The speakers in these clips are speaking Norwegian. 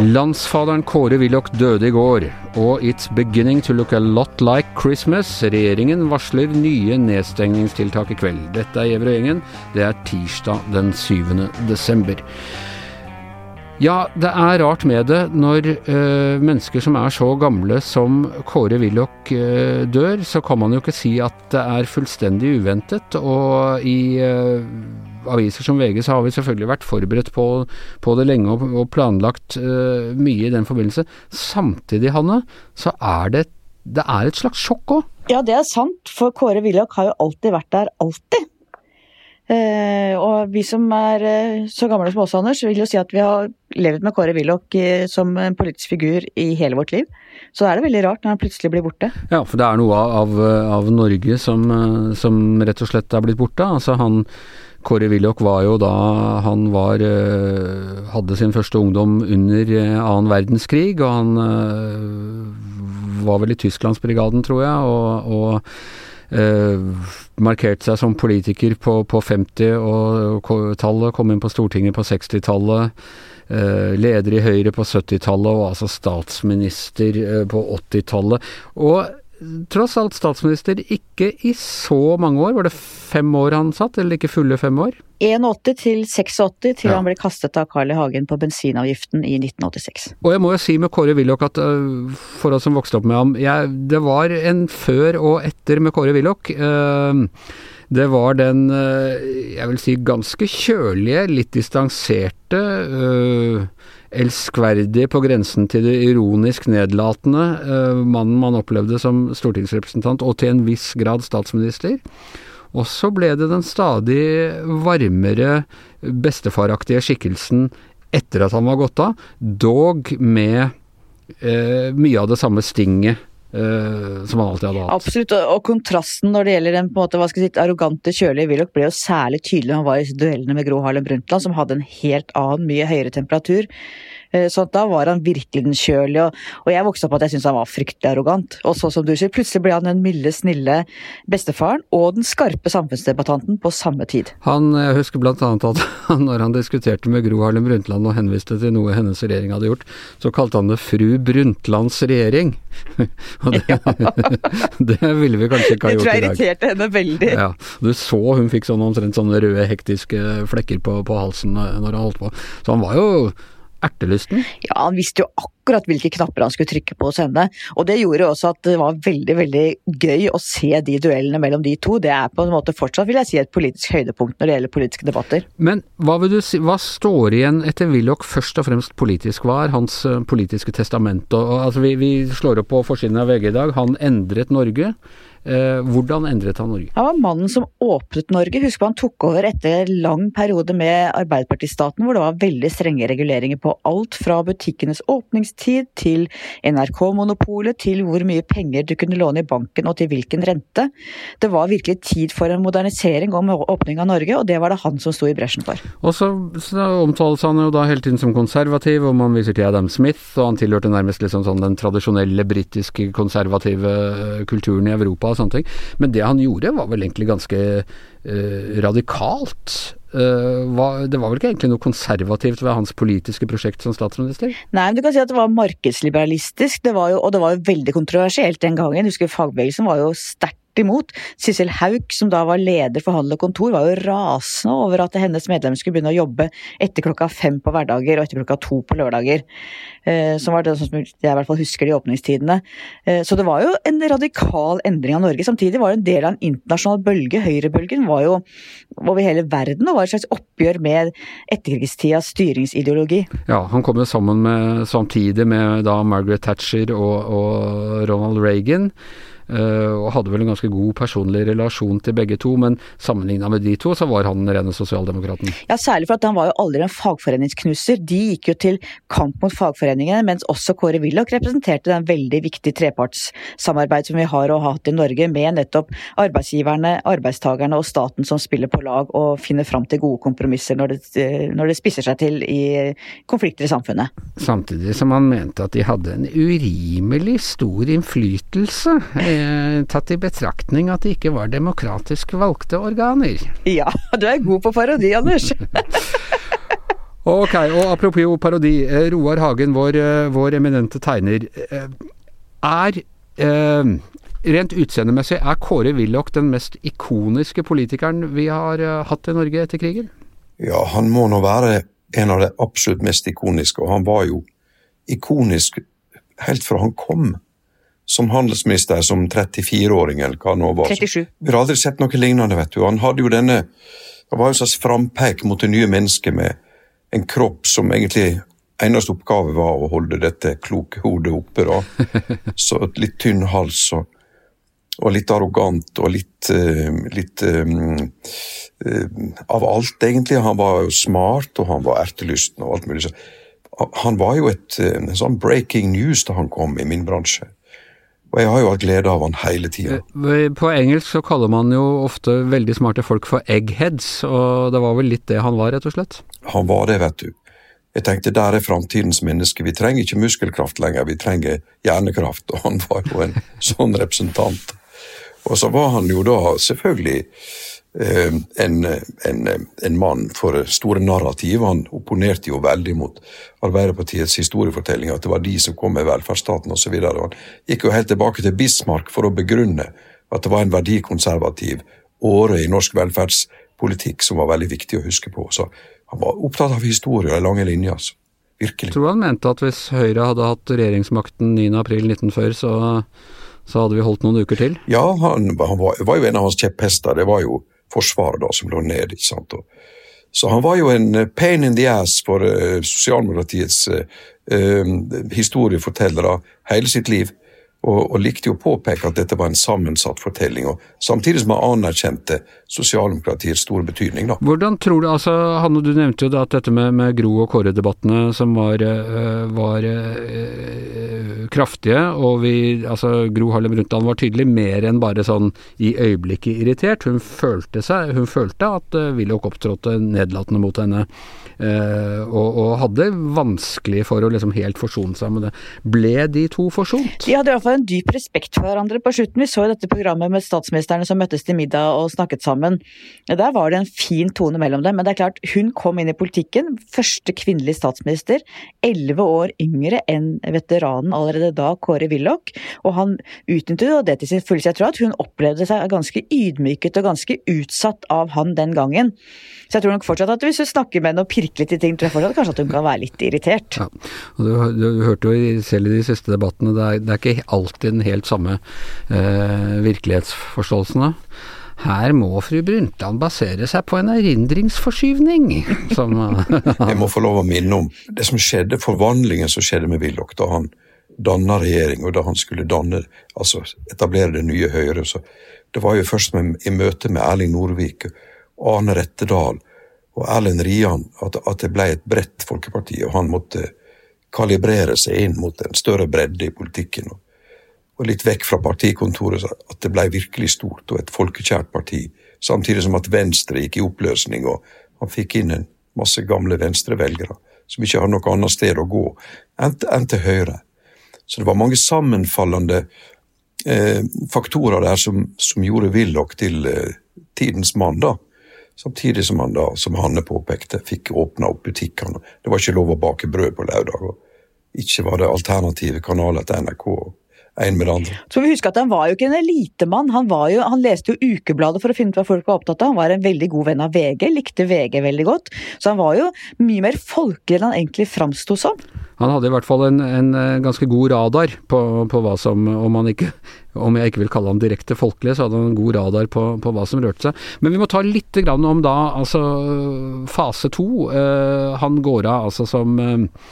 Landsfaderen Kåre Willoch døde i går, og it's beginning to look a lot like Christmas. Regjeringen varsler nye nedstengningstiltak i kveld. Dette er gjengen. Det er tirsdag den 7. desember. Ja, det er rart med det når øh, mennesker som er så gamle som Kåre Willoch øh, dør, så kan man jo ikke si at det er fullstendig uventet. Og i øh, aviser som VG så har vi selvfølgelig vært forberedt på, på det lenge og, og planlagt mye i den forbindelse. Samtidig, Hanne, så er det, det er et slags sjokk òg. Ja, det er sant. For Kåre Willoch har jo alltid vært der. Alltid. Eh, og vi som er eh, så gamle som oss, Anders, vil jo si at vi har levd med Kåre Willoch eh, som en politisk figur i hele vårt liv. Så da er det veldig rart når han plutselig blir borte. Ja, for det er noe av, av Norge som, som, rett og slett er blitt borte. Altså han Kåre Willoch var jo da han var hadde sin første ungdom under annen verdenskrig, og han var vel i Tysklandsbrigaden, tror jeg. og, og eh, markert seg som politiker på, på 50-tallet, kom inn på Stortinget på 60-tallet. Eh, leder i Høyre på 70-tallet og altså statsminister eh, på 80-tallet. Og tross alt statsminister ikke i så mange år. Var det fem år han satt, eller ikke fulle fem år? 81 til 86, til ja. han ble kastet av Carl I. Hagen på bensinavgiften i 1986. Og jeg må jo si med Kåre Willoch at uh, for oss som vokste opp med ham, jeg, det var en før og etter med Kåre Willoch. Uh, det var den, uh, jeg vil si, ganske kjølige, litt distanserte elskverdig på grensen til det ironisk nedlatende uh, mannen man opplevde som stortingsrepresentant, og til en viss grad statsminister. Og så ble det den stadig varmere, bestefaraktige skikkelsen etter at han var gått av, dog med uh, mye av det samme stinget Uh, som han alltid hadde hatt. Absolutt, og, og kontrasten når det gjelder den på en måte, hva skal jeg si, arrogante, kjølige Willoch ble jo særlig tydelig når han var i duellene med Gro Harlem Brundtland, som hadde en helt annen, mye høyere temperatur. Eh, så da var han virkelig den kjølige, og, jeg vokste opp at jeg syntes han var fryktelig arrogant. Og så som du sier, plutselig ble han den milde, snille bestefaren og den skarpe samfunnsdebattanten på samme tid. Han, jeg husker blant annet at når han diskuterte med Gro Harlem Brundtland og henviste til noe hennes regjering hadde gjort, så kalte han det fru Brundtlands regjering. og det, det, ville vi kanskje ikke ha gjort i dag. Det tror jeg irriterte henne veldig. Ja, Du så hun fikk sånn omtrent sånne røde hektiske flekker på, på halsen når han holdt på. Så han var jo ertelysten? Ja, han visste jo akkurat hvilke knapper han skulle trykke på hos henne. Og det gjorde også at det var veldig, veldig gøy å se de duellene mellom de to. Det er på en måte fortsatt, vil jeg si, et politisk høydepunkt når det gjelder politiske debatter. Men hva vil du si, hva står igjen etter Willoch først og fremst politisk? Hva er hans eh, politiske testament? Og, altså, vi, vi slår opp på forsiden av VG i dag. Han endret Norge. Eh, hvordan endret han Norge? Han var mannen som åpnet Norge. Husk på han tok over etter en lang periode med Arbeiderpartistaten, hvor det var veldig strenge reguleringer på alt fra butikkenes åpningstid til NRK-monopolet, til hvor mye penger du kunne låne i banken og til hvilken rente. Det var virkelig tid for en modernisering om åpning av Norge, og det var det han som sto i bresjen for. Og så, så omtales han jo da hele tiden som konservativ, og man viser til Adam Smith, og han tilhørte nærmest liksom sånn den tradisjonelle britiske konservative eh, kulturen i Europa og sånne ting. Men det han gjorde var vel egentlig ganske uh, radikalt. Uh, var, det var vel ikke egentlig noe konservativt ved hans politiske prosjekt som statsminister? Nei, men du kan si at det var markedsliberalistisk, det var jo, og det var jo veldig kontroversielt den gangen. Jeg husker fagbevegelsen var jo sterkt imot. Sissel Haug, som da var leder for handel og kontor, var jo rasende over at hennes medlemmer skulle begynne å jobbe etter klokka fem på hverdager og etter klokka to på lørdager. Eh, som var det som jeg i hvert fall husker de åpningstidene. Eh, så det var jo en radikal endring av Norge. Samtidig var det en del av en internasjonal bølge. Høyrebølgen var jo over hele verden og var et slags oppgjør med etterkrigstidas styringsideologi. Ja, han kom jo sammen med, samtidig med da Margaret Thatcher og, og Ronald Reagan. Eh, og hadde vel en ganske god personlig relasjon til begge to, men sammenligna med de to, så var han den rene sosialdemokraten. Ja, særlig for at han var jo aldri en fagforeningsknuser. De gikk jo til kamp mot fagforeningene, mens også Kåre Willoch representerte den veldig viktige trepartssamarbeid som vi har og har hatt i Norge, med nettopp arbeidsgiverne, arbeidstakerne og staten som spiller på lag og finner fram til gode kompromisser når det, når det spisser seg til i konflikter i samfunnet. Samtidig som han mente at de hadde en urimelig stor innflytelse eh, tatt i betraktning at det ikke var demokratisk valgte organer. Ja, du er god på parodi, Anders. ok, og apropos parodi. Eh, Roar Hagen, vår, eh, vår eminente tegner. Er eh, Rent utseendemessig, er Kåre Willoch den mest ikoniske politikeren vi har hatt i Norge etter krigen? Ja, han må nå være en av de absolutt mest ikoniske, og han var jo ikonisk helt fra han kom som handelsminister som 34-åring, eller hva nå var. 37. Vi har aldri sett noe lignende, vet du. Han hadde jo denne Det var en slags frampek mot det nye mennesket med en kropp som egentlig eneste oppgave var å holde dette kloke hodet oppe. da. Så et litt tynn hals og, og litt arrogant og litt, uh, litt um, Av alt, egentlig. Han var jo smart, og han var ertelysten og alt mulig. Han var jo et en sånn breaking news da han kom i min bransje. Og jeg har jo hatt glede av han hele tida. Eh, på engelsk så kaller man jo ofte veldig smarte folk for eggheads, og det var vel litt det han var, rett og slett? Han var det, vet du. Jeg tenkte der er framtidens menneske. Vi trenger ikke muskelkraft lenger, vi trenger hjernekraft, og han var jo en sånn representant. Og så var han jo da selvfølgelig Eh, en, en, en, mann for store narrativ. Han opponerte jo veldig mot Arbeiderpartiets historiefortelling, at det var de som kom med velferdsstaten osv. Han gikk jo helt tilbake til Bismarck for å begrunne at det var en verdikonservativ åre i norsk velferdspolitikk som var veldig viktig å huske på. Så han var opptatt av historie og lange linjer. altså. Virkelig. Tror du han mente at hvis Høyre hadde hatt regjeringsmakten 9.4.1940, så, så hadde vi holdt noen uker til? Ja, han, han var, var, jo en av hans kjepphester. Det var jo Forsvaret, da, som lå ned. ikke sant? Og, så han var jo en eh, pain in the ass for uh, sosialdemokratiets uh, historiefortellere hele sitt liv og, og, likte jo å påpeke at dette var en sammensatt fortelling, og samtidig som han anerkjente sosialdemokratiets store betydning. da. Hvordan tror du, altså Hanne, du nevnte jo da at dette med, med Gro og Kåre-debattene som var, øh, var øh, kraftige, og vi, altså Gro Harlem Brundtland var tydelig mer enn bare sånn i øyeblikket irritert. Hun følte, seg, hun følte at øh, Willoch opptrådte nedlatende mot henne, øh, og, og, hadde vanskelig for å liksom helt forsone seg med det. Ble de to forsont? De hadde i hvert fall en dyp respekt for hverandre på slutten. Vi så jo dette programmet med statsministrene som møttes til middag og snakket sammen. Der var det en fin tone mellom dem. Men det er klart, hun kom inn i politikken. Første kvinnelige statsminister. Elleve år yngre enn veteranen allerede da, Kåre Willoch. Og han utnyttet det til sin fulle. Jeg tror at hun opplevde seg ganske ydmyket og ganske utsatt av han den gangen. Så jeg tror nok fortsatt at hvis du snakker med henne og pirker litt i ting, tror jeg fortsatt kanskje at hun kan være litt irritert. Ja, du, du hørte jo selv i de siste debattene, det er, det er ikke alltid den helt samme eh, virkelighetsforståelsen. Her må fru Brundtland basere seg på en erindringsforskyvning. Som, Jeg må få lov å minne om det som skjedde, forvandlingen som skjedde med Willoch da han danna regjering, og da han skulle danne, altså etablere det nye Høyre. Så det var jo først med, i møte med Erling Norvik Arne Rettedal og Erlend Rian at, at det ble et bredt folkeparti, og han måtte kalibrere seg inn mot en større bredde i politikken. Og, og litt vekk fra partikontoret, at det ble virkelig stort og et folkekjært parti. Samtidig som at Venstre gikk i oppløsning, og han fikk inn en masse gamle venstrevelgere som ikke hadde noe annet sted å gå enn, til Høyre. Så det var mange sammenfallende eh, faktorer der som, som gjorde Willoch til eh, tidens mann, da. Samtidig som han da, som Hanne påpekte, fikk åpna opp butikkene. Det var ikke lov å bake brød på lørdag. Ikke var det alternative kanaler til NRK. En med det andre. Så vi husker at Han var jo ikke en elitemann. Han, jo, han leste jo Ukebladet for å finne ut hva folk var opptatt av. Han var en veldig god venn av VG, likte VG veldig godt. Så han var jo mye mer folkelig enn han egentlig framsto som. Han hadde i hvert fall en, en ganske god radar på, på, hva som Om han ikke om jeg ikke vil kalle han direkte folkelig, så hadde han en god radar på, på, hva som rørte seg. Men vi må ta litt om da, altså fase to. Uh, han går av altså som uh,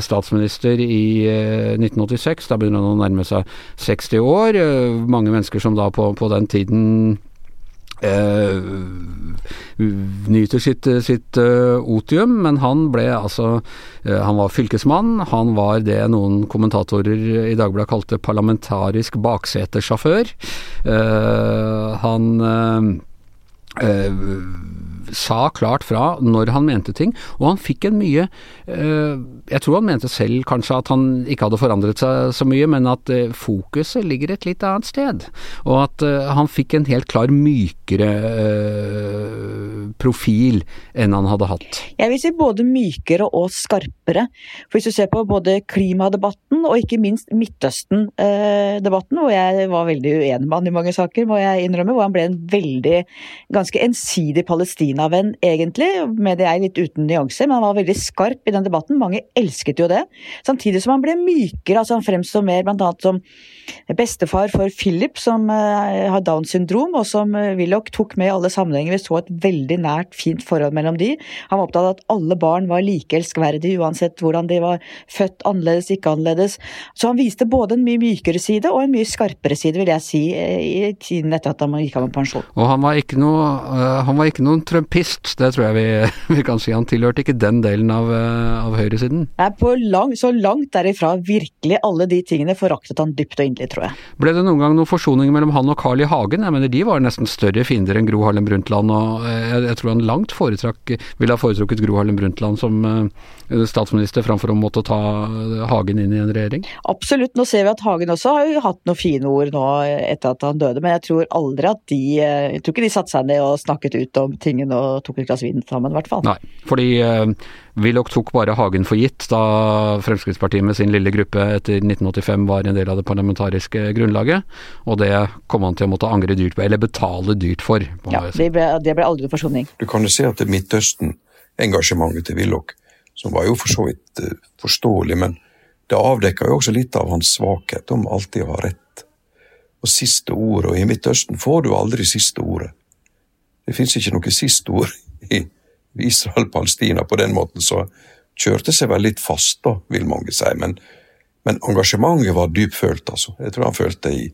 statsminister i uh, 1986. Da begynner han å nærme seg 60 år. mange mennesker som da på, på den tiden Uh, nyter sitt, sitt uh, otium, men han ble altså uh, Han var fylkesmann. Han var det noen kommentatorer i Dagbladet kalte parlamentarisk baksetesjåfør. han sa klart fra når han mente ting, og han fikk en mye eh, Jeg tror han mente selv kanskje at han ikke hadde forandret seg så mye, men at eh, fokuset ligger et litt annet sted. Og at eh, han fikk en helt klar mykere profil enn han hadde hatt. Jeg vil si både mykere og skarpere. For hvis du ser på både klimadebatten og ikke minst Midtøsten-debatten, hvor jeg var veldig uenig med han i mange saker, må jeg innrømme, hvor han ble en veldig ganske ensidig Palestina-venn, egentlig. Med det er litt uten nyanser, men han var veldig skarp i den debatten. Mange elsket jo det. Samtidig som han ble mykere. altså Han fremstår mer bl.a. som bestefar for Philip, som uh, har Downs syndrom, og som uh, Willoch tok med i alle sammenhenger. Vi så et veldig nært, fint forhold mellom de. Han var opptatt av at alle barn var like elskverdige, uansett hvordan de var født annerledes, ikke annerledes. Så han viste både en mye mykere side og en mye skarpere side, vil jeg si, eh, i tiden etter at han gikk av med pensjon. Og han var ikke, noe, han var ikke noen trumpist, det tror jeg vi, vi, kan si. Han tilhørte ikke den delen av, uh, av høyresiden. Nei, lang, så langt derifra. Virkelig alle de tingene foraktet han dypt og inderlig, tror jeg. Ble det noen gang noen forsoning mellom han og Carl I. Hagen? Jeg mener, de var nesten større fiender enn Gro Harlem Brundtland, og jeg, jeg tror han langt foretrakk, ville ha foretrukket Gro Harlem Brundtland som uh, statsminister framfor å måtte ta Hagen inn i en regjering? Absolutt. Nå ser vi at Hagen også har jo hatt noen fine ord nå etter at han døde, men jeg tror aldri at de Jeg tror ikke de satte seg ned og snakket ut om tingene og tok et glass vin sammen, i hvert fall. Nei, fordi uh, Willoch tok bare Hagen for gitt da Fremskrittspartiet med sin lille gruppe etter 1985 var en del av det parlamentariske grunnlaget, og det kom han til å måtte angre dyrt på, eller betale dyrt for. Ja, det ble, det ble aldri forsoning. Du kan jo se at det Midtøsten-engasjementet til Willoch, som var jo for så vidt uh, forståelig, men det avdekka jo også litt av hans svakhet om alltid å ha rett. Og siste ordet, og i Midtøsten får du aldri siste ordet. Det fins ikke noe siste ord i Israel-Palestina på den måten, så kjørte seg vel litt fast, da, vil mange si. Men, men engasjementet var dypfølt, altså. Jeg tror han følte det i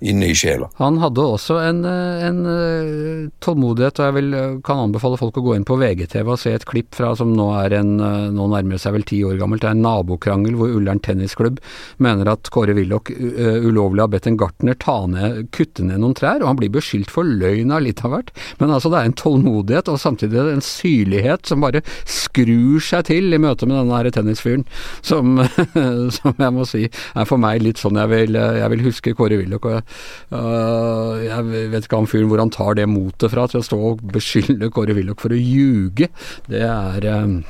inne i sjela. Han hadde også en, eh, en, eh, tålmodighet, og jeg vil, eh, kan anbefale folk å gå inn på VGTV og se et klipp fra som nå er en, nå nærmer seg vel ti år gammelt. Det er en nabokrangel hvor Ullern tennisklubb mener at Kåre Willoch ulovlig har bedt en gartner ta ned, kutte ned noen trær, og han blir beskyldt for løgn av litt av hvert. Men altså, det er en tålmodighet og samtidig en syrlighet som bare skrur seg til i møte med denne her tennisfyren, som, som jeg må si er for meg litt sånn jeg vil, jeg vil huske Kåre Willoch. Uh, jeg vet ikke han fyren hvor han tar det motet fra til å stå og beskylde Kåre Willoch for å ljuge. Det er um,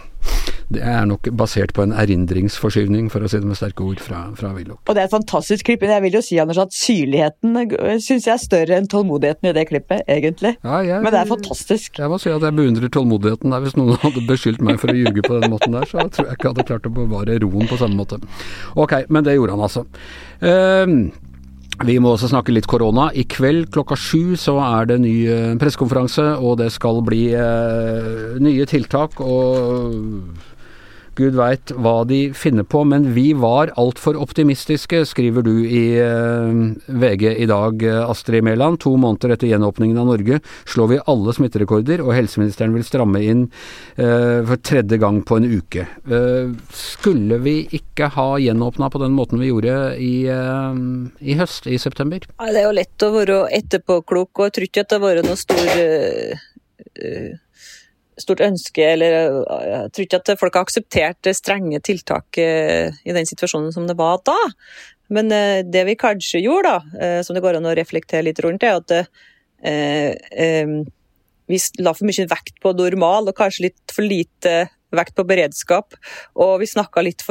det er nok basert på en erindringsforskyvning, for å si det med sterke ord, fra, fra Willoch. Og det er et fantastisk klipp, men jeg vil jo si Anders, at syrligheten syns jeg er større enn tålmodigheten i det klippet, egentlig. Ja, jeg, men det er fantastisk. Jeg må si at jeg beundrer tålmodigheten der. Hvis noen hadde beskyldt meg for å ljuge på den måten der, så tror jeg ikke jeg hadde klart å bevare roen på samme måte. Ok, men det gjorde han altså. Uh, vi må også snakke litt korona. I kveld klokka sju så er det ny eh, pressekonferanse, og det skal bli eh, nye tiltak. og Gud veit hva de finner på, men vi var altfor optimistiske, skriver du i eh, VG i dag, Astrid Mæland. To måneder etter gjenåpningen av Norge slår vi alle smitterekorder, og helseministeren vil stramme inn eh, for tredje gang på en uke. Eh, skulle vi ikke ha gjenåpna på den måten vi gjorde i, eh, i høst, i september? Ja, det er jo lett å være etterpåklok, og jeg tror ikke at det har vært noe stor stort ønske, eller jeg tror ikke at folk har akseptert strenge tiltak eh, i den situasjonen som det var da. Men eh, det vi kanskje gjorde, da, eh, som det går an å reflektere litt rundt, er at vi la for mye vekt på normal, og kanskje litt for lite vekt på beredskap. Og vi snakka litt,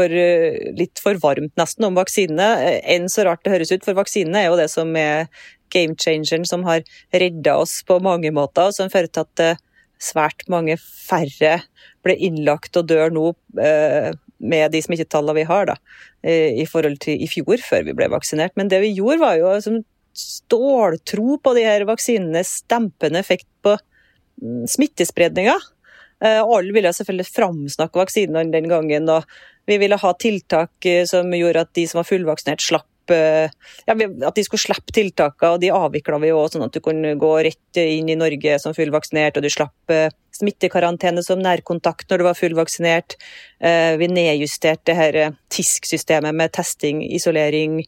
litt, for varmt nesten om vaksinene. Enn så rart det høres ut, for vaksinene er jo det som er game changeren, som har redda oss på mange måter, og som fører til at svært mange færre ble innlagt og dør nå eh, med de smittetallene vi har, da, eh, i forhold til i fjor, før vi ble vaksinert. Men det vi gjorde, var jo som ståltro på de her vaksinenes dempende effekt på mm, smittespredninga. Eh, alle ville selvfølgelig framsnakke vaksinene den gangen, og vi ville ha tiltak som gjorde at de som var fullvaksinert, slapp ja, at de skulle slippe tiltakene, og de avvikla vi òg, sånn at du kunne gå rett inn i Norge som fullvaksinert, og du slapp eh, smittekarantene som nærkontakt når du var fullvaksinert. Eh, vi nedjusterte her eh, TISK-systemet med testing, isolering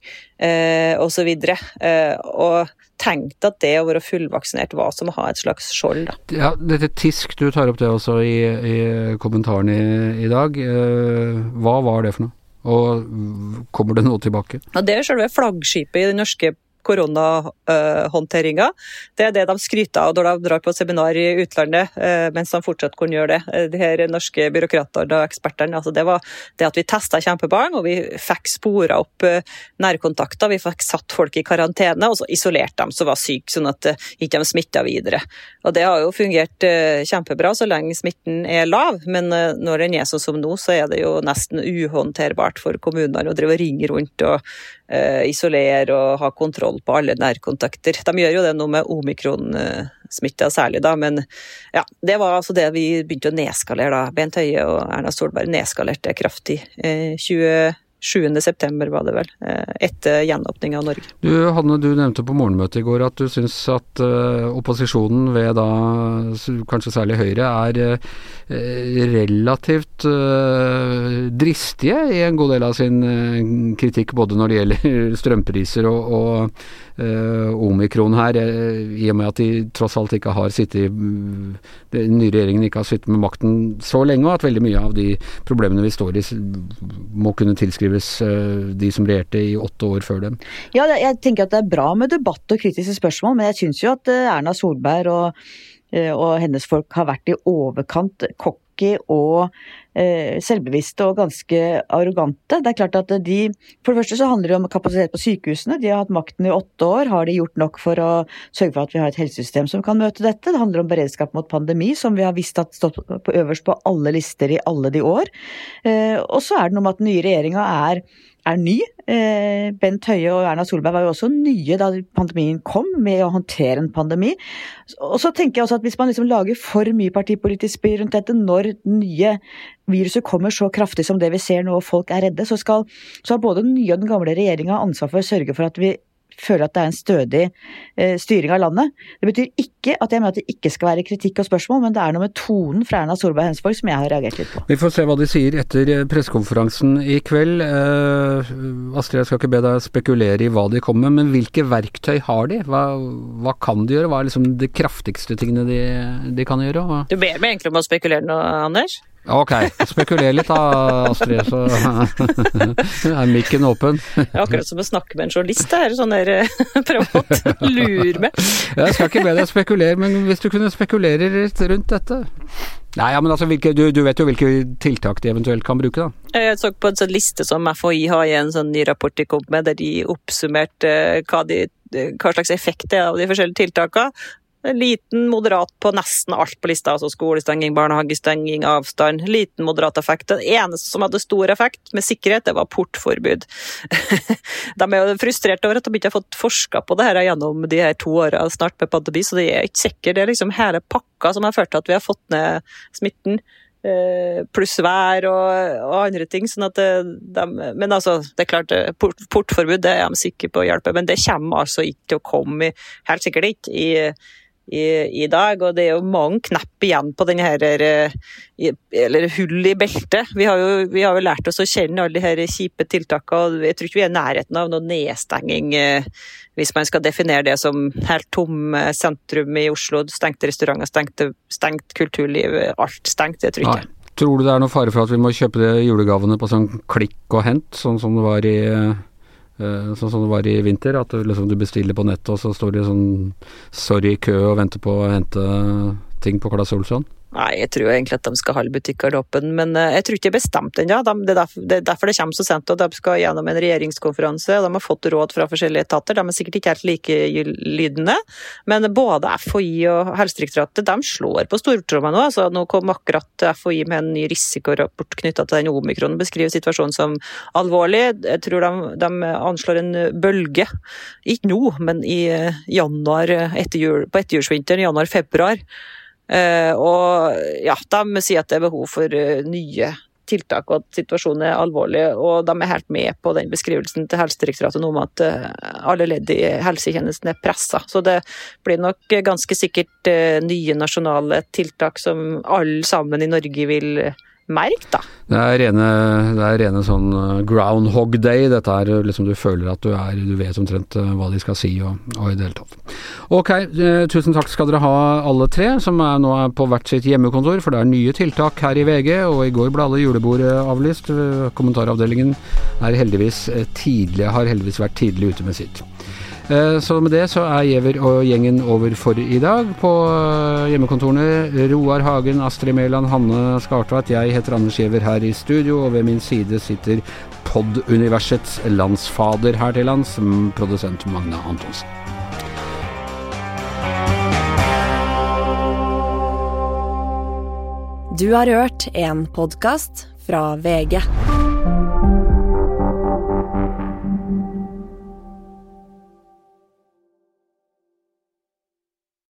osv. Og, og tenkte at det å være fullvaksinert var som å ha et slags skjold. Da. Ja, dette TISK, du tar opp det også i, i kommentaren i, i dag. Eh, hva var det for noe? Og kommer det noe tilbake? Ja, det er selve flaggskipet i den norske koronahåndteringa. Det er det de skryter av når de drar på seminar i utlandet, eh, mens de fortsatt kunne gjøre det. Eh, de her norske byråkratene og ekspertene. Altså det var det at vi testa kjempebarn, og vi fikk spora opp eh, nærkontakter. Vi fikk satt folk i karantene, og så isolerte dem som var syke, sånn at ikke de smitta videre. Og Det har jo fungert kjempebra så lenge smitten er lav, men når den er sånn som nå, så er det jo nesten uhåndterbart for kommunene å drive og ringe rundt og isolere og ha kontroll på alle nærkontakter. De gjør jo det nå med omikronsmitta særlig, da, men ja, det var altså det vi begynte å nedskalere da. Bent Høie og Erna Solberg nedskalerte kraftig. Eh, 20 7.9 var det vel, eh, etter gjenåpninga av Norge. Du, Hanne, du nevnte på morgenmøtet i går at du syns at uh, opposisjonen ved da kanskje særlig Høyre er uh, relativt dristige i en god del av sin kritikk, både når det gjelder strømpriser og, og omikron her, i og med at de tross alt ikke har sittet Den nye regjeringen ikke har sittet med makten så lenge, og at veldig mye av de problemene vi står i må kunne tilskrives tilskrives eh, de som regjerte i åtte år før dem? Ja, jeg tenker at det er bra med debatt og kritiske spørsmål, men jeg syns jo at eh, Erna Solberg og, eh, og hennes folk har vært i overkant cocky og Eh, selvbevisste og ganske arrogante. Det er klart at de, For det første så handler det om kapasitet på sykehusene. De har hatt makten i åtte år. Har de gjort nok for å sørge for at vi har et helsesystem som kan møte dette? Det handler om beredskap mot pandemi, som vi har visst at stått på øverst på alle lister i alle de år. Eh, og så er det noe med at den nye regjeringa er er ny. Eh, Bent Høie og Erna Solberg var jo også nye da pandemien kom, med å håndtere en pandemi. Og så tenker jeg også at Hvis man liksom lager for mye partipolitisk spill rundt dette når nye viruset kommer så kraftig som det vi ser nå, og folk er redde, så, skal, så har både den nye og den gamle regjeringa ansvar for å sørge for at vi føler at det er en stødig eh, styring av landet. Det betyr ikke at jeg mener at det ikke skal være kritikk og spørsmål, men det er noe med tonen fra Erna Solberg og hennes folk som jeg har reagert litt på. Vi får se hva de sier etter eh, pressekonferansen i kveld. Eh, Astrid, jeg skal ikke be deg spekulere i hva de kommer med, men hvilke verktøy har de? Hva, hva kan de gjøre? Hva er liksom de kraftigste tingene de, de kan gjøre? Hva? Du ber meg egentlig om å spekulere nå, Anders? Ok, spekuler litt da, Astrid, så er mikken åpen. Det er akkurat som å snakke med en journalist her, sånn der prøver prøve å lure med. Jeg skal ikke be deg spekulere, men hvis du kunne spekulere litt rundt dette? Nei, ja, men altså, hvilke, du, du, vet jo hvilke tiltak de eventuelt kan bruke, da? Jeg så på en sånn liste som FHI har i en sånn ny rapport de kom med, der de oppsummerte hva, de, hva slags effekt det er av de forskjellige tiltakene. Liten, moderat på nesten alt på lista. altså Skolestenging, barnehagestenging, avstand. Liten, moderat effekt. Den eneste som hadde stor effekt, med sikkerhet, det var portforbud. de er jo frustrerte over at de ikke har fått forska på det her gjennom de her to åra snart med pandemi, så det er ikke sikkert. Det er liksom hele pakka som har ført til at vi har fått ned smitten eh, pluss vær og, og, andre ting. sånn at eh, de, Men altså, det er klart, eh, port, portforbud det er de sikre på å hjelpe, men det kommer altså ikke til å komme, helt sikkert ikke, i i, i, dag. Og det er jo mange knepp igjen på denne her, eh, eller hull i beltet. Vi har, jo, vi har lært oss å kjenne alle de her kjipe tiltakene. og Jeg tror ikke vi er i nærheten av noen nedstenging, eh, hvis man skal definere det som helt tom sentrum i Oslo. Stengte restauranter, stengte, stengt kulturliv, alt stengt. Jeg tror ikke. Tror du det er noe fare for at vi må kjøpe de julegavene på sånn klikk og hent, sånn som det var i Eh, sånn som det var i vinter, at du, liksom, du bestiller på nettet, og så står de sånn sorry i kø og venter på å hente ting på Claes Olsson? Nei, jeg tror egentlig at de skal holde butikkene åpne, men eh, jeg tror ikke det er bestemt ennå. Det, er derfor det kommer så sent. og De skal gjennom en regjeringskonferanse. og De har fått råd fra forskjellige etater. De er sikkert ikke helt likelydende, men både FHI og Helsedirektoratet de slår på stortromma nå. Altså, nå kom akkurat FHI med en ny risikorapport knytta til den omikronen, beskriver situasjonen som alvorlig. Jeg tror de, de anslår en bølge, ikke nå, men i eh, januar etter jul, på etterjulsvinteren, januar-februar. Eh, og ja, de sier at det er behov for eh, nye tiltak og at situasjonen er alvorlig. Og de er helt med på den beskrivelsen til Helsedirektoratet om at eh, alle ledd i helsetjenesten er pressa. Så det blir nok ganske sikkert nye nasjonale tiltak som alle sammen i Norge vil merke, da. Det er rene, det er rene sånn eh, groundhog day. Dette er eh, liksom du føler at du er Du vet omtrent eh, hva de skal si og, og i det hele tatt. Ok, tusen takk skal dere ha alle tre, som er nå er på hvert sitt hjemmekontor. For det er nye tiltak her i VG, og i går ble alle julebord avlyst. Kommentaravdelingen er heldigvis tidlig, har heldigvis vært tidlig ute med sitt. Eh, så med det så er Giæver og gjengen over for i dag. På eh, hjemmekontorene Roar Hagen, Astrid Mæland, Hanne Skartveit. Jeg heter Anders Giæver her i studio, og ved min side sitter pod-universets landsfader her til lands, produsent Magne Antonsen. Du har hørt en podkast fra VG.